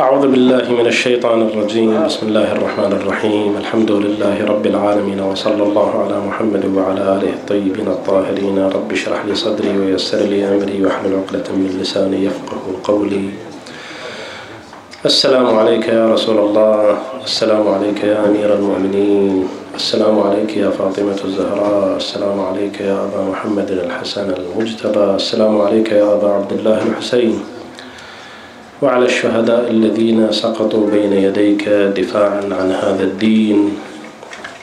أعوذ بالله من الشيطان الرجيم. بسم الله الرحمن الرحيم. الحمد لله رب العالمين وصلى الله على محمد وعلى آله الطيبين الطاهرين. رب اشرح لي صدري ويسر لي أمري واحلل عقدة من لساني يفقه قولي. السلام عليك يا رسول الله. السلام عليك يا أمير المؤمنين. السلام عليك يا فاطمة الزهراء السلام عليك يا أبا محمد الحسن المجتبى السلام عليك يا أبا عبد الله الحسين. وعلى الشهداء الذين سقطوا بين يديك دفاعا عن هذا الدين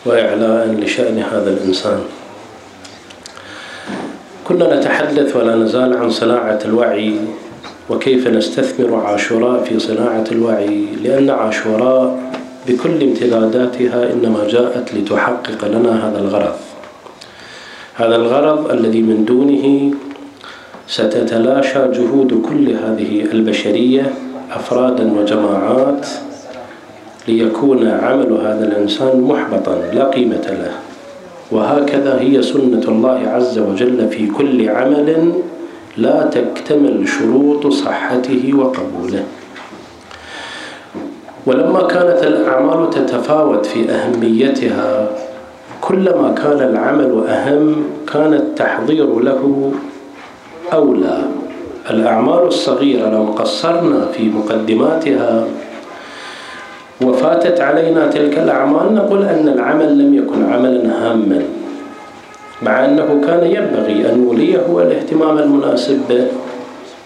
وإعلاء لشأن هذا الإنسان. كنا نتحدث ولا نزال عن صناعة الوعي وكيف نستثمر عاشوراء في صناعة الوعي لأن عاشوراء بكل امتداداتها إنما جاءت لتحقق لنا هذا الغرض. هذا الغرض الذي من دونه ستتلاشى جهود كل هذه البشرية أفرادا وجماعات ليكون عمل هذا الإنسان محبطا لا قيمة له. وهكذا هي سنة الله عز وجل في كل عمل لا تكتمل شروط صحته وقبوله. ولما كانت الأعمال تتفاوت في أهميتها كلما كان العمل أهم كان التحضير له أولى. الأعمال الصغيرة لو قصرنا في مقدماتها وفاتت علينا تلك الأعمال نقول أن العمل لم يكن عملا هاما مع أنه كان ينبغي أن نوليه الاهتمام المناسب. به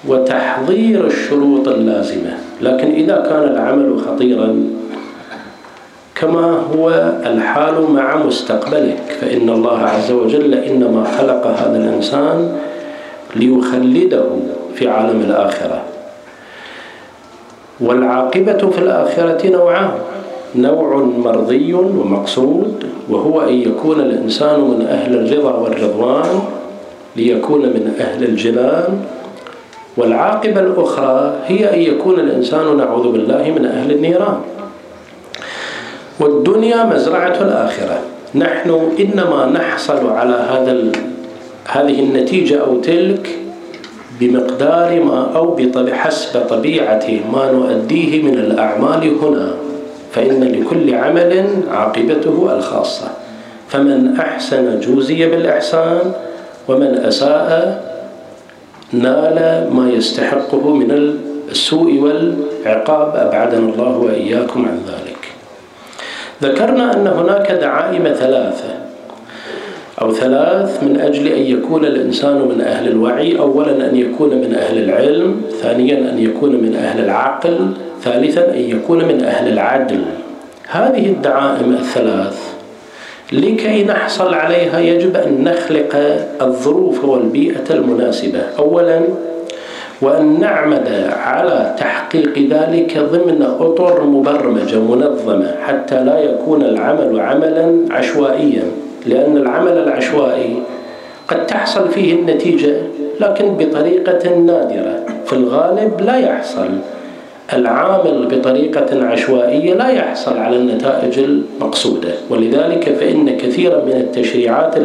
وتحضير الشروط اللازمة. لكن إذا كان العمل خطيرا كما هو الحال مع مستقبلك فإن الله عز وجل إنما خلق هذا الإنسان ليخلده في عالم الآخرة. والعاقبة في الآخرة نوعان. نوع مرضي ومقصود وهو أن يكون الإنسان من أهل الرضا والرضوان ليكون من أهل الجنان والعاقبة الأخرى هي أن يكون الإنسان نعوذ بالله من أهل النيران. والدنيا مزرعة الآخرة. نحن إنما نحصل على هذا هذه النتيجة أو تلك بمقدار ما أو بحسب طبيعة ما نؤديه من الأعمال هنا. فإن لكل عمل عاقبته الخاصة. فمن أحسن جوزي بالإحسان ومن أساء نال ما يستحقه من السوء والعقاب أبعدنا الله وإياكم عن ذلك. ذكرنا أن هناك دعائم ثلاثة أو ثلاث من أجل أن يكون الإنسان من أهل الوعي. أولا أن يكون من أهل العلم ثانيا أن يكون من أهل العقل ثالثا أن يكون من أهل العدل. هذه الدعائم الثلاث لكي نحصل عليها يجب أن نخلق الظروف والبيئة المناسبة. أولا وأن نعمل على تحقيق ذلك ضمن أطر مبرمجة منظمة حتى لا يكون العمل عملا عشوائيا لأن العمل العشوائي قد تحصل فيه النتيجة لكن بطريقة نادرة. في الغالب لا يحصل. العامل بطريقة عشوائية لا يحصل على النتائج المقصودة. ولذلك فإن كثيرا من التشريعات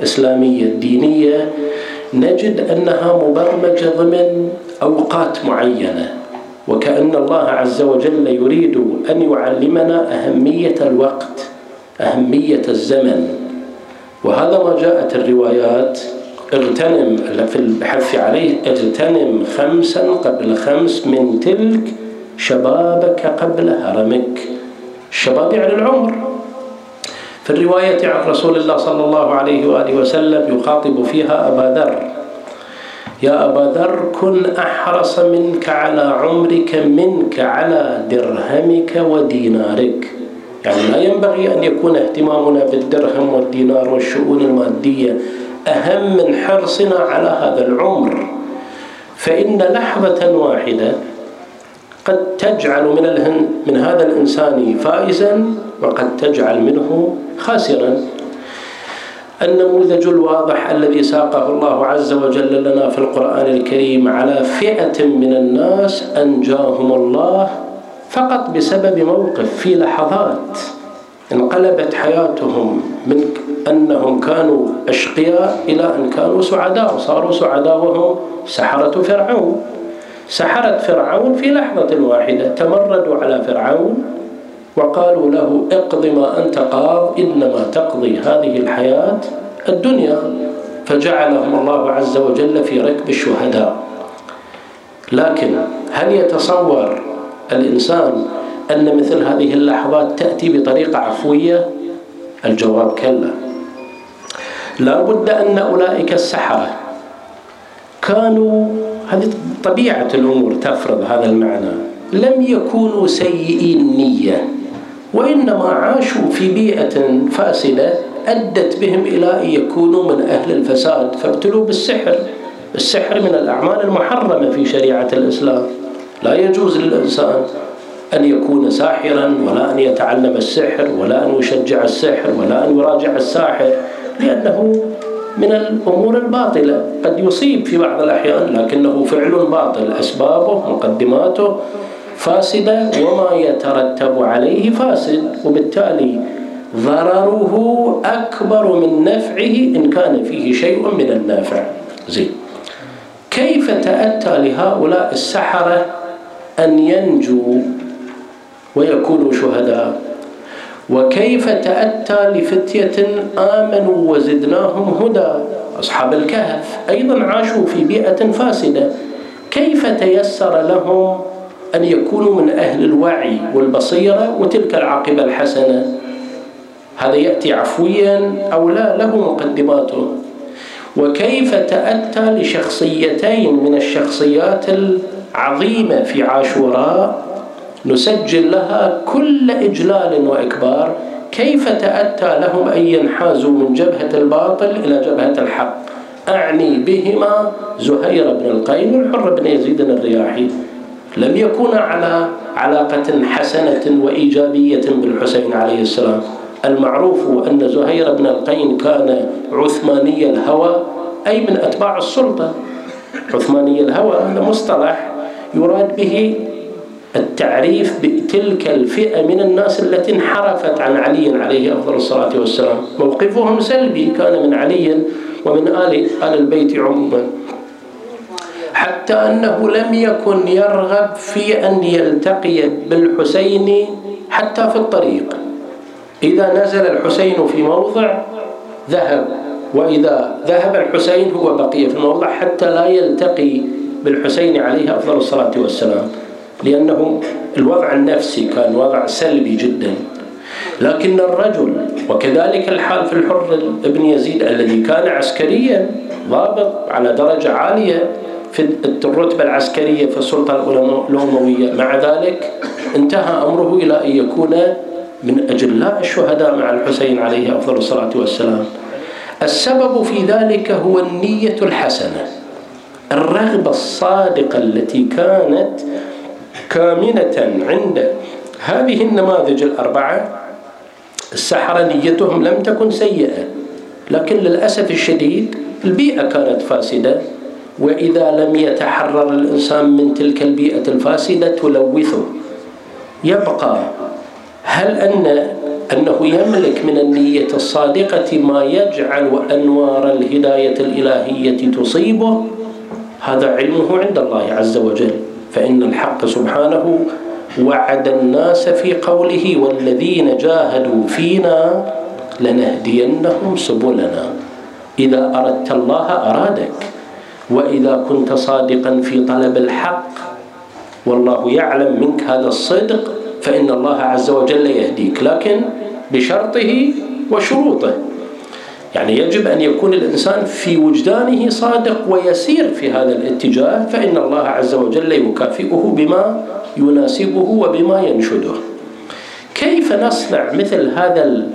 الإسلامية الدينية نجد أنها مبرمجة ضمن أوقات معينة وكأن الله عز وجل يريد أن يعلمنا أهمية الوقت أهمية الزمن. وهذا ما جاءت الروايات اغتنم في الحث عليه اغتنم خمسا قبل خمس من تلك شبابك قبل هرمك. الشباب يعني العمر. في الرواية عن رسول الله صلى الله عليه وآله وسلم يخاطب فيها أبا ذر. يا أبا ذر كن أحرص منك على عمرك منك على درهمك ودينارك. يعني لا ينبغي أن يكون اهتمامنا بالدرهم والدينار والشؤون المادية أهم من حرصنا على هذا العمر. فإن لحظة واحدة قد تجعل من من هذا الإنسان فائزا وقد تجعل منه خاسرا. النموذج الواضح الذي ساقه الله عز وجل لنا في القرآن الكريم على فئة من الناس أنجاهم الله فقط بسبب موقف في لحظات. انقلبت حياتهم من أنهم كانوا أشقياء إلى أن كانوا سعداء وصاروا سعداء وهم سحرة فرعون. سحرة فرعون في لحظة واحدة تمردوا على فرعون وقالوا له اقض ما أنت قاض إنما تقضي هذه الحياة الدنيا. فجعلهم الله عز وجل في ركب الشهداء. لكن هل يتصور الإنسان أن مثل هذه اللحظات تأتي بطريقة عفوية؟ الجواب كلا. لا بد أن أولئك السحرة كانوا هذه طبيعة الأمور تفرض هذا المعنى. لم يكونوا سيئي النية وإنما عاشوا في بيئة فاسدة أدت بهم إلى أن يكونوا من أهل الفساد. فابتلوا بالسحر السحر من الأعمال المحرمة في شريعة الإسلام. لا يجوز للإنسان أن يكون ساحرا ولا أن يتعلم السحر ولا أن يشجع السحر ولا أن يراجع الساحر لأنه من الأمور الباطلة. قد يصيب في بعض الأحيان لكنه فعل باطل. أسبابه مقدماته فاسدة وما يترتب عليه فاسد. وبالتالي ضرره أكبر من نفعه إن كان فيه شيء من النافع. زين. كيف تأتى لهؤلاء السحرة أن ينجوا ويكونوا شهداء. وكيف تأتى لفتية آمنوا وزدناهم هدى؟ أصحاب الكهف أيضا عاشوا في بيئة فاسدة. كيف تيسر لهم أن يكونوا من أهل الوعي والبصيرة وتلك العاقبة الحسنة؟ هذا يأتي عفويا أو لا له مقدماته وكيف تأتى لشخصيتين من الشخصيات العظيمة في عاشوراء؟ نسجل لها كل إجلال وإكبار كيف تأتى لهم أن ينحازوا من جبهة الباطل إلى جبهة الحق؟ أعني بهما زهير بن القيم والحر بن يزيد الرياحي. لم يكون على علاقة حسنة وإيجابية بالحسين عليه السلام. المعروف أن زهير بن القين كان عثماني الهوى أي من أتباع السلطة. عثماني الهوى هذا مصطلح يراد به التعريف بتلك الفئة من الناس التي انحرفت عن علي عليه أفضل الصلاة والسلام. موقفهم سلبي كان من علي ومن آل, آل البيت عموما. حتى أنه لم يكن يرغب في أن يلتقي بالحسين حتى في الطريق. إذا نزل الحسين في موضع ذهب. وإذا ذهب الحسين هو بقي في الموضع حتى لا يلتقي بالحسين عليه أفضل الصلاة والسلام. لأنه الوضع النفسي كان وضع سلبي جدا. لكن الرجل وكذلك الحال في الحر ابن يزيد الذي كان عسكريا ضابط على درجة عالية في الرتبة العسكرية في السلطة الأموية. مع ذلك انتهى أمره إلى أن يكون من أجلاء الشهداء مع الحسين عليه أفضل الصلاة والسلام. السبب في ذلك هو النية الحسنة. الرغبة الصادقة التي كانت كامنة عند هذه النماذج الأربعة السحرة نيتهم لم تكن سيئة لكن للأسف الشديد البيئة كانت فاسدة وإذا لم يتحرر الإنسان من تلك البيئة الفاسدة تلوثه. يبقى هل أن أنه يملك من النية الصادقة ما يجعل أنوار الهداية الإلهية تصيبه؟ هذا علمه عند الله عز وجل. فإن الحق سبحانه وعد الناس في قوله والذين جاهدوا فينا لنهدينهم سبلنا. إذا أردت الله أرادك وإذا كنت صادقا في طلب الحق والله يعلم منك هذا الصدق فإن الله عز وجل يهديك لكن بشرطه وشروطه. يعني يجب أن يكون الإنسان في وجدانه صادق ويسير في هذا الاتجاه فإن الله عز وجل يكافئه بما يناسبه وبما ينشده. كيف نصنع مثل هذا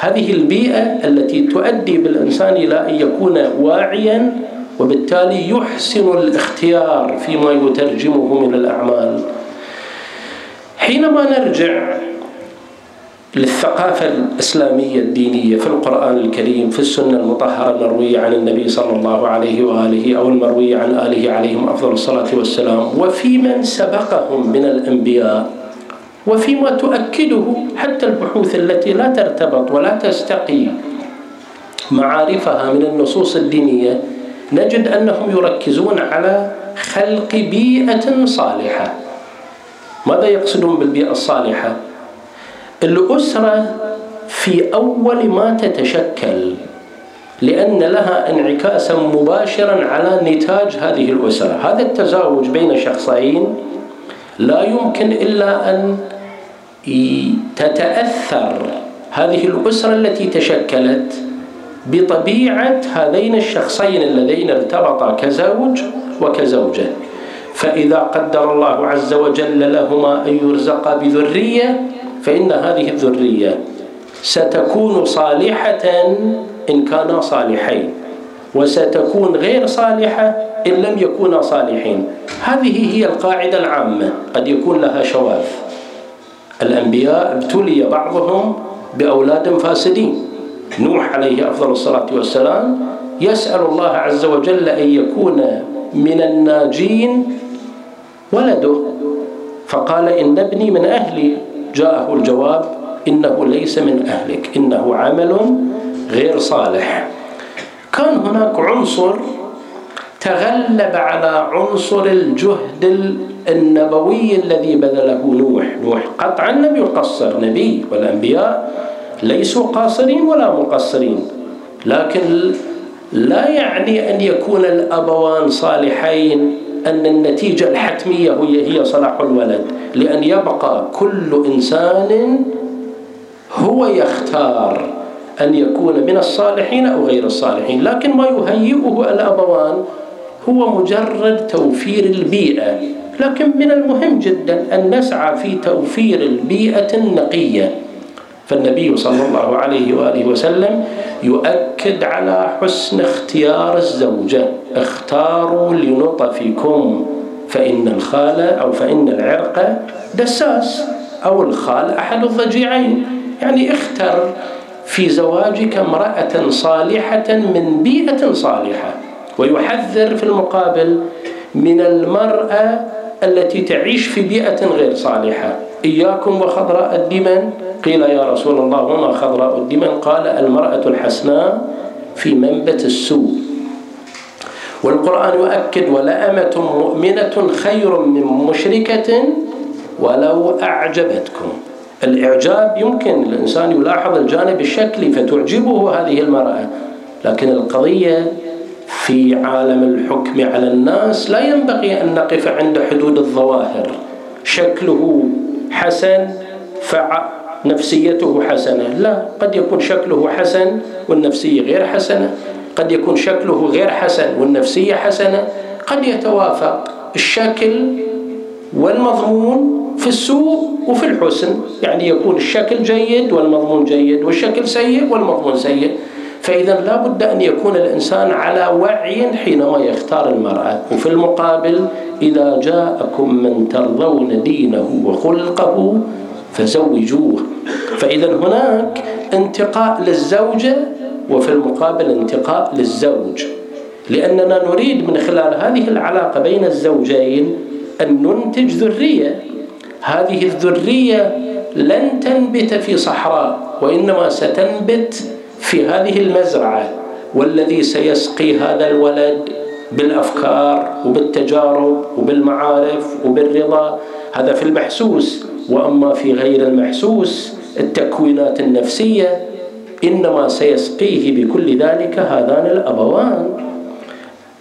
هذه البيئة التي تؤدي بالإنسان إلى أن يكون واعيا وبالتالي يحسن الاختيار فيما يترجمه من الأعمال؟ حينما نرجع للثقافة الإسلامية الدينية في القرآن الكريم في السنة المطهرة المروية عن النبي صلى الله عليه وآله أو المروية عن آله عليهم أفضل الصلاة والسلام وفي من سبقهم من الأنبياء وفيما تؤكده حتى البحوث التي لا ترتبط ولا تستقي معارفها من النصوص الدينية نجد أنهم يركزون على خلق بيئة صالحة. ماذا يقصدون بالبيئة الصالحة؟ الأسرة في أول ما تتشكل لأن لها انعكاسا مباشرا على نتاج هذه الأسرة. هذا التزاوج بين شخصين لا يمكن إلا أن تتأثر. هذه الأسرة التي تشكلت بطبيعة هذين الشخصين اللذين ارتبطا كزوج وكزوجة. فإذا قدر الله عز وجل لهما أن يرزقا بذرية فإن هذه الذرية ستكون صالحة إن كانا صالحين وستكون غير صالحة إن لم يكونا صالحين. هذه هي القاعدة العامة قد يكون لها شواذ. الأنبياء ابتلي بعضهم بأولاد فاسدين. نوح عليه أفضل الصلاة والسلام يسأل الله عز وجل أن يكون من الناجين ولده. فقال إن ابني من أهلي. جاءه الجواب إنه ليس من أهلك إنه عمل غير صالح. كان هناك عنصر تغلب على عنصر الجهد النبوي الذي بذله نوح. نوح قطعا لم يقصر نبي والأنبياء ليسوا قاصرين ولا مقصرين لكن لا يعني أن يكون الأبوان صالحين. أن النتيجة الحتمية هي هي صلاح الولد. لأن يبقى كل إنسان هو يختار أن يكون من الصالحين أو غير الصالحين. لكن ما يهيئه الأبوان هو مجرد توفير البيئة. لكن من المهم جدا أن نسعى في توفير البيئة النقية. فالنبي صلى الله عليه وآله وسلم يؤكد على حسن اختيار الزوجة. اختاروا لنطفكم فإن الخال أو فإن العرق دساس أو الخال أحد الضجيعين. يعني اختر في زواجك امرأة صالحة من بيئة صالحة ويحذر في المقابل من المرأة التي تعيش في بيئة غير صالحة. إياكم وخضراء الدمن. قيل يا رسول الله وما خضراء الدمن؟ قال المرأة الحسناء في منبت السوء. والقرآن يؤكد ولأمة مؤمنة خير من مشركة ولو أعجبتكم. الإعجاب يمكن الإنسان يلاحظ الجانب الشكلي فتعجبه هذه المرأة لكن القضية في عالم الحكم على الناس لا ينبغي أن نقف عند حدود الظواهر. شكله حسن فنفسيته حسنة. لا قد يكون شكله حسن والنفسية غير حسنة. قد يكون شكله غير حسن والنفسية حسنة. قد يتوافق الشكل والمضمون في السوء وفي الحسن. يعني يكون الشكل جيد والمضمون جيد والشكل سيء والمضمون سيء. فإذا لا بد أن يكون الإنسان على وعي حينما يختار المرأة. وفي المقابل إذا جاءكم من ترضون دينه وخلقه فزوجوه. فإذا هناك انتقاء للزوجة وفي المقابل انتقاء للزوج. لأننا نريد من خلال هذه العلاقة بين الزوجين أن ننتج ذرية. هذه الذرية لن تنبت في صحراء وإنما ستنبت في هذه المزرعة. والذي سيسقي هذا الولد بالأفكار وبالتجارب وبالمعارف وبالرضا هذا في المحسوس. وأما في غير المحسوس التكوينات النفسية إنما سيسقيه بكل ذلك هذان الأبوان.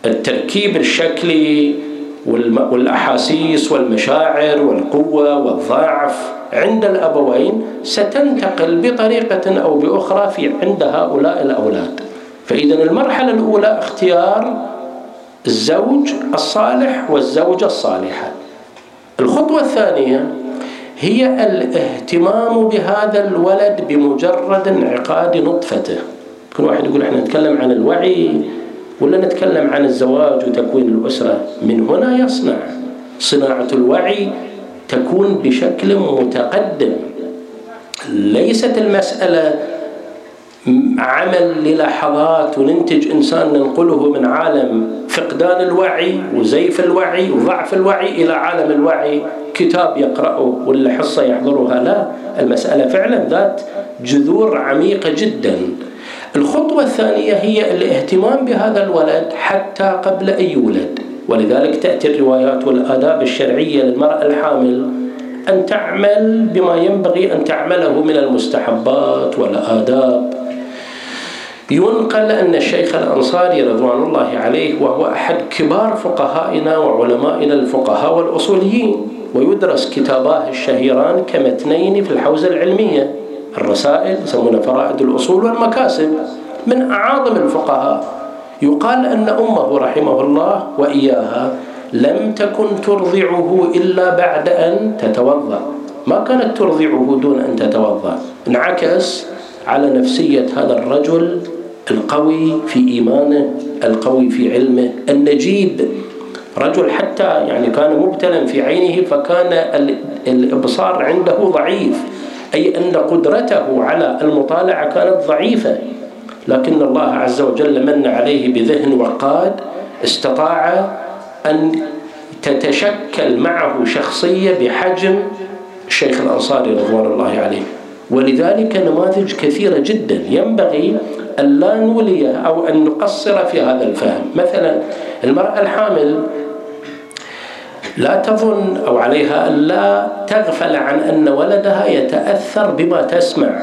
التركيب الشكلي والأحاسيس والمشاعر والقوة والضعف عند الأبوين ستنتقل بطريقة أو بأخرى في عند هؤلاء الأولاد. فإذا المرحلة الأولى اختيار الزوج الصالح والزوجة الصالحة. الخطوة الثانية هي الاهتمام بهذا الولد بمجرد انعقاد نطفته. كل واحد يقول إحنا نتكلم عن الوعي ولا نتكلم عن الزواج وتكوين الأسرة؟ من هنا يصنع. صناعة الوعي تكون بشكل متقدم. ليست المسألة عمل للحظات وننتج إنسان ننقله من عالم فقدان الوعي وزيف الوعي وضعف الوعي إلى عالم الوعي. كتاب يقرأه ولا حصة يحضرها؟ لا. المسألة فعلا ذات جذور عميقة جدا. الخطوة الثانية هي الاهتمام بهذا الولد حتى قبل أن يولد. ولذلك تأتي الروايات والآداب الشرعية للمرأة الحامل أن تعمل بما ينبغي أن تعمله من المستحبات والآداب. ينقل أن الشيخ الأنصاري رضوان الله عليه وهو أحد كبار فقهائنا وعلمائنا الفقهاء والأصوليين ويدرس كتاباه الشهيران كمتنين في الحوزة العلمية. الرسائل يسمونها فرائد الأصول والمكاسب. من أعاظم الفقهاء. يقال أن أمه رحمه الله وإياها لم تكن ترضعه إلا بعد أن تتوضأ. ما كانت ترضعه دون أن تتوضأ. انعكس على نفسية هذا الرجل القوي في إيمانه القوي في علمه النجيب. رجل حتى يعني كان مبتلا في عينه فكان الإبصار عنده ضعيف. أي أن قدرته على المطالعة كانت ضعيفة. لكن الله عز وجل من عليه بذهن وقاد استطاع أن تتشكل معه شخصية بحجم الشيخ الأنصاري رضوان الله عليه. ولذلك نماذج كثيرة جدا ينبغي أن لا نولي أو أن نقصر في هذا الفهم. مثلا المرأة الحامل لا تظن أو عليها أن لا تغفل عن أن ولدها يتأثر بما تسمع.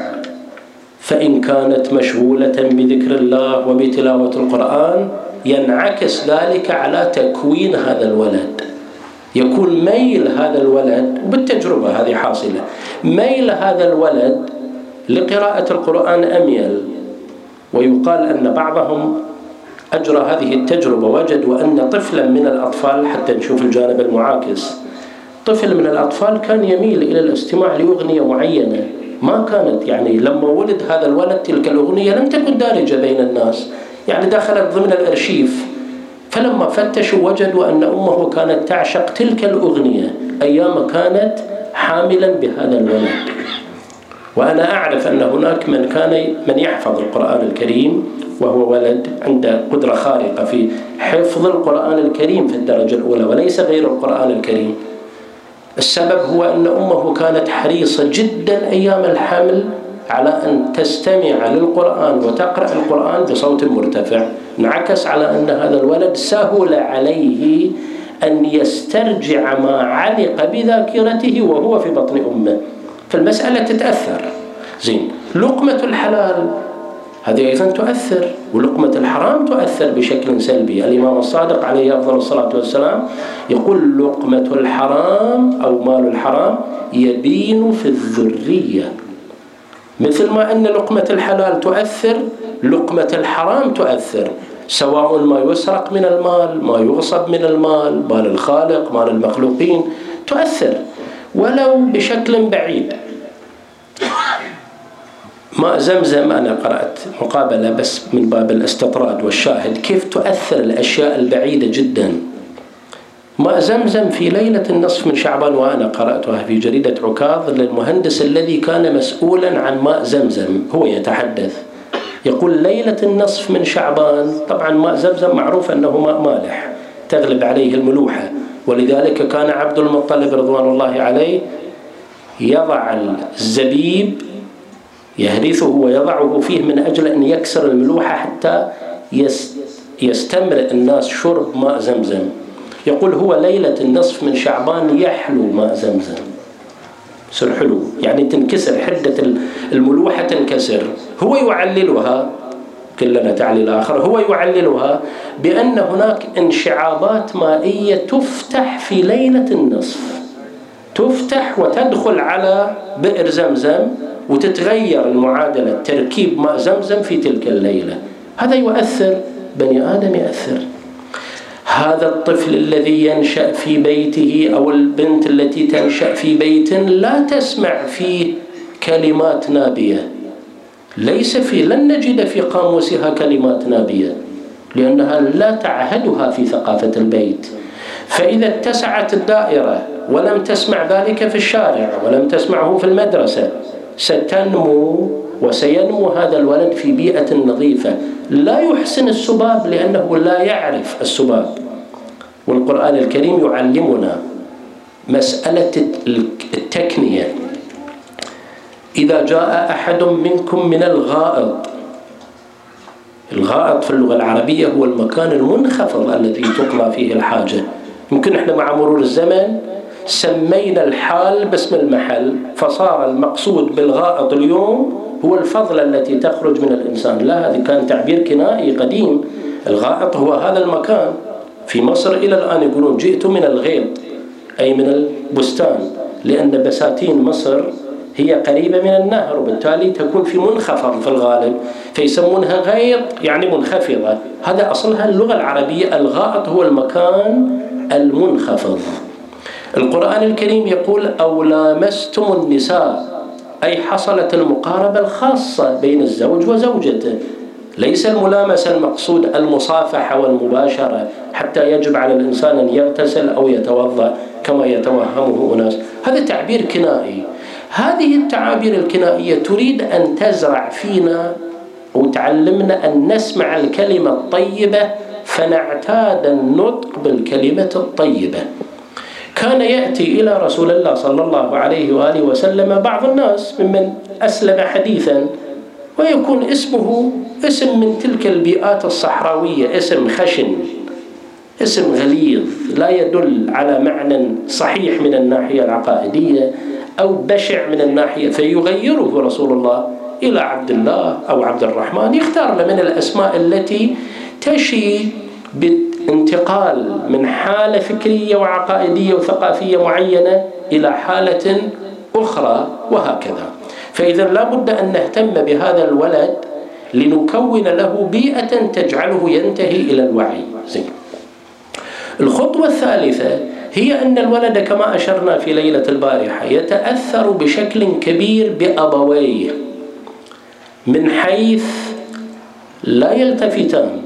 فإن كانت مشغولة بذكر الله وبتلاوة القرآن ينعكس ذلك على تكوين هذا الولد. يكون ميل هذا الولد وبالتجربة هذه حاصلة ميل هذا الولد لقراءة القرآن أميل ويقال أن بعضهم أجرى هذه التجربة وجدوا أن طفلا من الأطفال حتى نشوف الجانب المعاكس طفل من الأطفال كان يميل إلى الاستماع لأغنية معينة ما كانت. يعني لما ولد هذا الولد تلك الأغنية لم تكن دارجة بين الناس يعني دخلت ضمن الأرشيف. فلما فتشوا وجدوا أن أمه كانت تعشق تلك الأغنية أيام كانت حاملا بهذا الولد. وأنا أعرف أن هناك من كان من يحفظ القرآن الكريم وهو ولد عنده قدرة خارقة في حفظ القرآن الكريم في الدرجة الأولى وليس غير القرآن الكريم. السبب هو أن أمه كانت حريصة جدا أيام الحمل على أن تستمع للقرآن وتقرأ القرآن بصوت مرتفع انعكس على أن هذا الولد سهل عليه أن يسترجع ما علق بذاكرته وهو في بطن أمه. فالمسألة تتأثر. زين لقمة الحلال هذه أيضا تؤثر ولقمة الحرام تؤثر بشكل سلبي. الإمام الصادق عليه أفضل الصلاة والسلام يقول لقمة الحرام أو مال الحرام يبين في الذرية. مثل ما أن لقمة الحلال تؤثر لقمة الحرام تؤثر. سواء ما يسرق من المال ما يغصب من المال مال الخالق مال المخلوقين تؤثر. ولو بشكل بعيد. ماء زمزم أنا قرأت مقابلة بس من باب الاستطراد والشاهد كيف تؤثر الأشياء البعيدة جدا. ماء زمزم في ليلة النصف من شعبان وأنا قرأتها في جريدة عكاظ للمهندس الذي كان مسؤولا عن ماء زمزم. هو يتحدث. يقول ليلة النصف من شعبان. طبعا ماء زمزم معروف أنه ماء مالح. تغلب عليه الملوحة. ولذلك كان عبد المطلب رضوان الله عليه يضع الزبيب يهرسه ويضعه فيه من أجل أن يكسر الملوحة حتى يستمر الناس شرب ماء زمزم. يقول هو ليلة النصف من شعبان يحلو ماء زمزم. يصير حلو يعني تنكسر حدة الملوحة تنكسر. هو يعللها. كلنا تعليل آخر هو يعللها بأن هناك انشعابات مائية تفتح في ليلة النصف. تفتح وتدخل على بئر زمزم وتتغير المعادلة تركيب ماء زمزم في تلك الليلة. هذا يؤثر بني آدم يأثر هذا الطفل الذي ينشأ في بيته أو البنت التي تنشأ في بيت لا تسمع فيه كلمات نابية. ليس في لن نجد في قاموسها كلمات نابية لأنها لا تعهدها في ثقافة البيت. فإذا اتسعت الدائرة ولم تسمع ذلك في الشارع ولم تسمعه في المدرسة ستنمو وسينمو هذا الولد في بيئة نظيفة. لا يحسن السباب لأنه لا يعرف السباب. والقرآن الكريم يعلمنا مسألة التكنية. إذا جاء أحد منكم من الغائط. الغائط في اللغة العربية هو المكان المنخفض الذي تقضى فيه الحاجة. يمكن إحنا مع مرور الزمن سمينا الحال باسم المحل فصار المقصود بالغائط اليوم هو الفضلة التي تخرج من الإنسان. لا هذا كان تعبير كنائي قديم. الغائط هو هذا المكان. في مصر إلى الآن يقولون جئت من الغيط أي من البستان لأن بساتين مصر هي قريبة من النهر وبالتالي تكون في منخفض في الغالب فيسمونها غيط يعني منخفضة. هذا أصلها اللغة العربية الغائط هو المكان المنخفض. القرآن الكريم يقول أو لامستم النساء أي حصلت المقاربة الخاصة بين الزوج وزوجته. ليس الملامسة المقصود المصافحة والمباشرة حتى يجب على الإنسان أن يغتسل أو يتوضأ كما يتوهمه أناس. هذا تعبير كنائي. هذه التعابير الكنائية تريد أن تزرع فينا وتعلمنا أن نسمع الكلمة الطيبة فنعتاد النطق بالكلمة الطيبة. كان يأتي إلى رسول الله صلى الله عليه وآله وسلم بعض الناس ممن أسلم حديثا ويكون اسمه اسم من تلك البيئات الصحراوية اسم خشن اسم غليظ لا يدل على معنى صحيح من الناحية العقائدية. أو بشع من الناحية فيغيره رسول الله إلى عبد الله أو عبد الرحمن يختار له من الأسماء التي تشي بالانتقال من حالة فكرية وعقائدية وثقافية معينة إلى حالة أخرى وهكذا. فإذا لا بد أن نهتم بهذا الولد لنكون له بيئة تجعله ينتهي إلى الوعي. زين. الخطوة الثالثة هي أن الولد كما أشرنا في ليلة البارحة يتأثر بشكل كبير بأبويه من حيث لا يلتفتان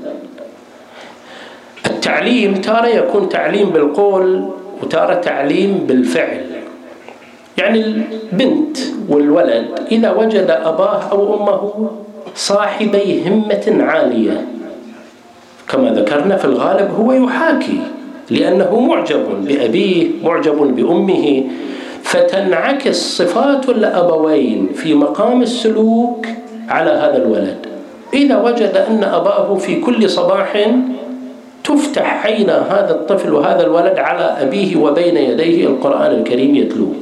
التعليم تارة يكون تعليم بالقول وتارة تعليم بالفعل. يعني البنت والولد إذا وجد أباه أو أمه صاحبي همة عالية كما ذكرنا في الغالب هو يحاكي. لأنه معجب بأبيه معجب بأمه. فتنعكس صفات الأبوين في مقام السلوك على هذا الولد. إذا وجد أن أباه في كل صباح تفتح عين هذا الطفل وهذا الولد على أبيه وبين يديه القرآن الكريم يتلوه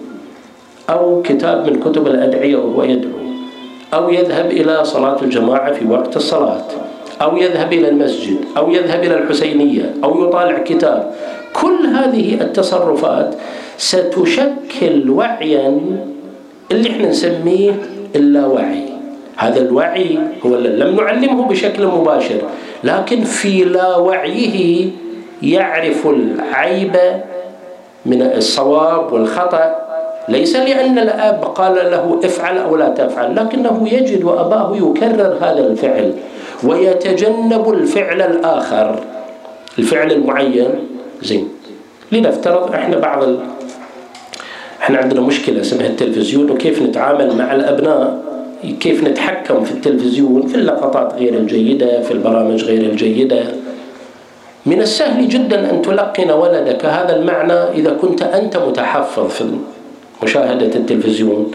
أو كتاب من كتب الأدعية وهو يدعو. أو يذهب إلى صلاة الجماعة في وقت الصلاة. أو يذهب إلى المسجد أو يذهب إلى الحسينية أو يطالع كتاب. كل هذه التصرفات ستشكل وعيا اللي إحنا نسميه اللاوعي. هذا الوعي هو لم نعلمه بشكل مباشر لكن في لاوعيه يعرف العيب من الصواب والخطأ. ليس لأن الأب قال له افعل أو لا تفعل لكنه يجد أباه يكرر هذا الفعل. ويتجنب الفعل الآخر. الفعل المعين زين. لنفترض إحنا بعض ال... إحنا عندنا مشكلة اسمها التلفزيون وكيف نتعامل مع الأبناء كيف نتحكم في التلفزيون في اللقطات غير الجيدة في البرامج غير الجيدة. من السهل جدا أن تلقن ولدك هذا المعنى إذا كنت أنت متحفظ في مشاهدة التلفزيون.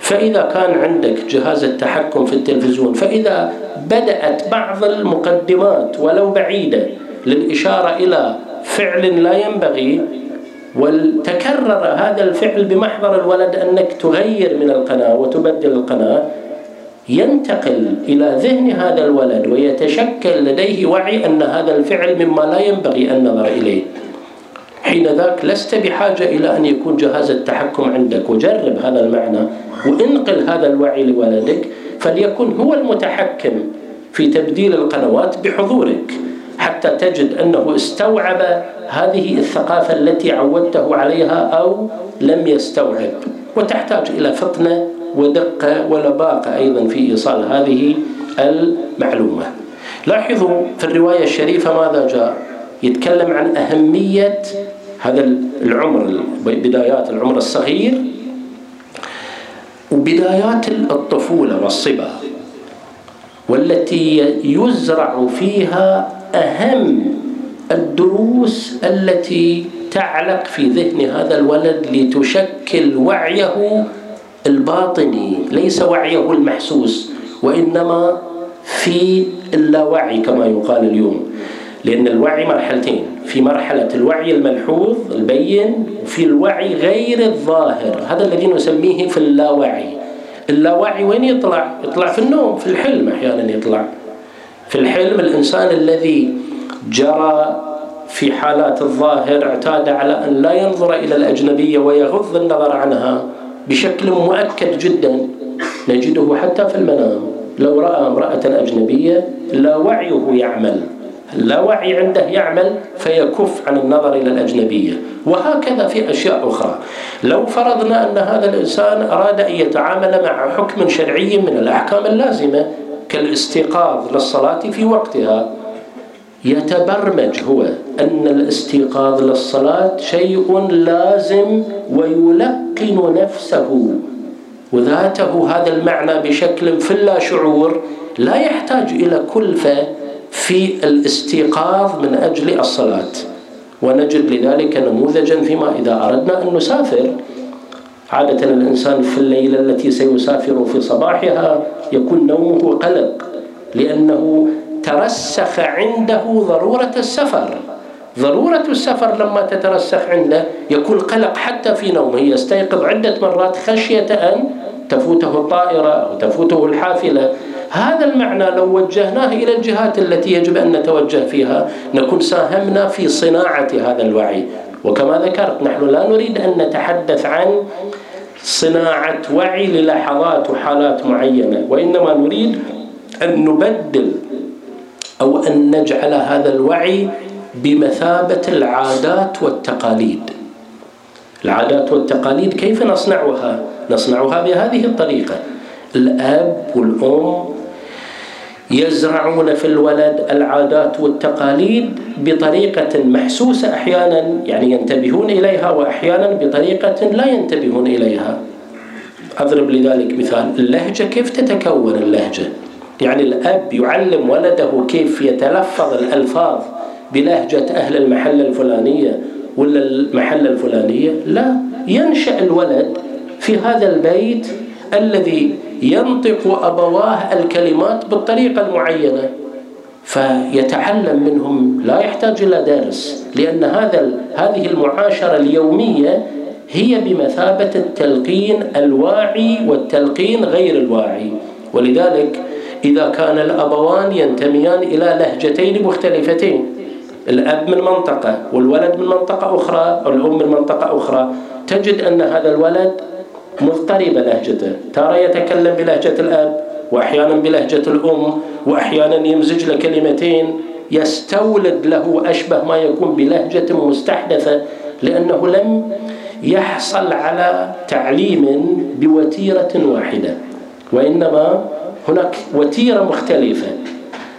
فإذا كان عندك جهاز التحكم في التلفزيون فإذا بدأت بعض المقدمات ولو بعيدة للإشارة إلى فعل لا ينبغي وتكرر هذا الفعل بمحضر الولد أنك تغير من القناة وتبدل القناة ينتقل إلى ذهن هذا الولد ويتشكل لديه وعي أن هذا الفعل مما لا ينبغي أن نظر إليه. حين ذاك لست بحاجة إلى أن يكون جهاز التحكم عندك. وجرب هذا المعنى وانقل هذا الوعي لولدك فليكن هو المتحكم في تبديل القنوات بحضورك حتى تجد أنه استوعب هذه الثقافة التي عودته عليها أو لم يستوعب. وتحتاج إلى فطنة ودقة ولباقة أيضا في إيصال هذه المعلومة. لاحظوا في الرواية الشريفة ماذا جاء؟ يتكلم عن أهمية هذا العمر بدايات العمر الصغير وبدايات الطفولة والصبا والتي يزرع فيها أهم الدروس التي تعلق في ذهن هذا الولد لتشكل وعيه الباطني ليس وعيه المحسوس وإنما في اللاوعي كما يقال اليوم. لأن الوعي مرحلتين في مرحلة الوعي الملحوظ البين وفي الوعي غير الظاهر هذا الذي نسميه في اللاوعي. اللاوعي وين يطلع؟ يطلع في النوم في الحلم أحيانا يطلع. في الحلم الإنسان الذي جرى في حالات الظاهر اعتاد على أن لا ينظر إلى الأجنبية ويغض النظر عنها بشكل مؤكد جدا. نجده حتى في المنام. لو رأى امرأة أجنبية لا وعيه يعمل. لا وعي عنده يعمل فيكف عن النظر إلى الأجنبية. وهكذا في أشياء أخرى. لو فرضنا أن هذا الإنسان أراد أن يتعامل مع حكم شرعي من الأحكام اللازمة كالاستيقاظ للصلاة في وقتها يتبرمج هو أن الاستيقاظ للصلاة شيء لازم ويلقن نفسه. وذاته هذا المعنى بشكل في اللا شعور لا يحتاج إلى كلفة في الاستيقاظ من أجل الصلاة. ونجد لذلك نموذجا فيما إذا أردنا أن نسافر. عادة الإنسان في الليلة التي سيسافر في صباحها يكون نومه قلق لأنه ترسخ عنده ضرورة السفر. ضرورة السفر لما تترسخ عنده يكون قلق حتى في نومه. يستيقظ عدة مرات خشية أن تفوته الطائرة أو تفوته الحافلة. هذا المعنى لو وجهناه إلى الجهات التي يجب أن نتوجه فيها نكون ساهمنا في صناعة هذا الوعي. وكما ذكرت نحن لا نريد أن نتحدث عن صناعة وعي للحظات وحالات معينة وإنما نريد أن نبدل أو أن نجعل هذا الوعي بمثابة العادات والتقاليد. العادات والتقاليد كيف نصنعها؟ نصنعها بهذه الطريقة. الأب والأم يزرعون في الولد العادات والتقاليد بطريقة محسوسة أحيانا يعني ينتبهون إليها وأحيانا بطريقة لا ينتبهون إليها. أضرب لذلك مثال اللهجة كيف تتكون اللهجة؟ يعني الأب يعلم ولده كيف يتلفظ الألفاظ بلهجة أهل المحلة الفلانية ولا المحلة الفلانية؟ لا ينشأ الولد في هذا البيت الذي ينطق أبواه الكلمات بالطريقة المعينة فيتعلم منهم لا يحتاج إلى درس لأن هذا هذه المعاشرة اليومية هي بمثابة التلقين الواعي والتلقين غير الواعي. ولذلك إذا كان الأبوان ينتميان إلى لهجتين مختلفتين الأب من منطقة والولد من منطقة أخرى أو الأم من منطقة أخرى تجد أن هذا الولد مضطربة لهجته. ترى يتكلم بلهجة الأب وأحيانا بلهجة الأم وأحيانا يمزج له كلمتين. يستولد له أشبه ما يكون بلهجة مستحدثة لأنه لم يحصل على تعليم بوتيرة واحدة. وإنما هناك وتيرة مختلفة.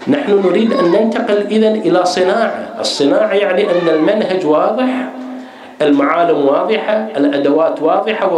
نحن نريد أن ننتقل إذن إلى صناعة. الصناعة يعني أن المنهج واضح المعالم واضحة الأدوات واضحة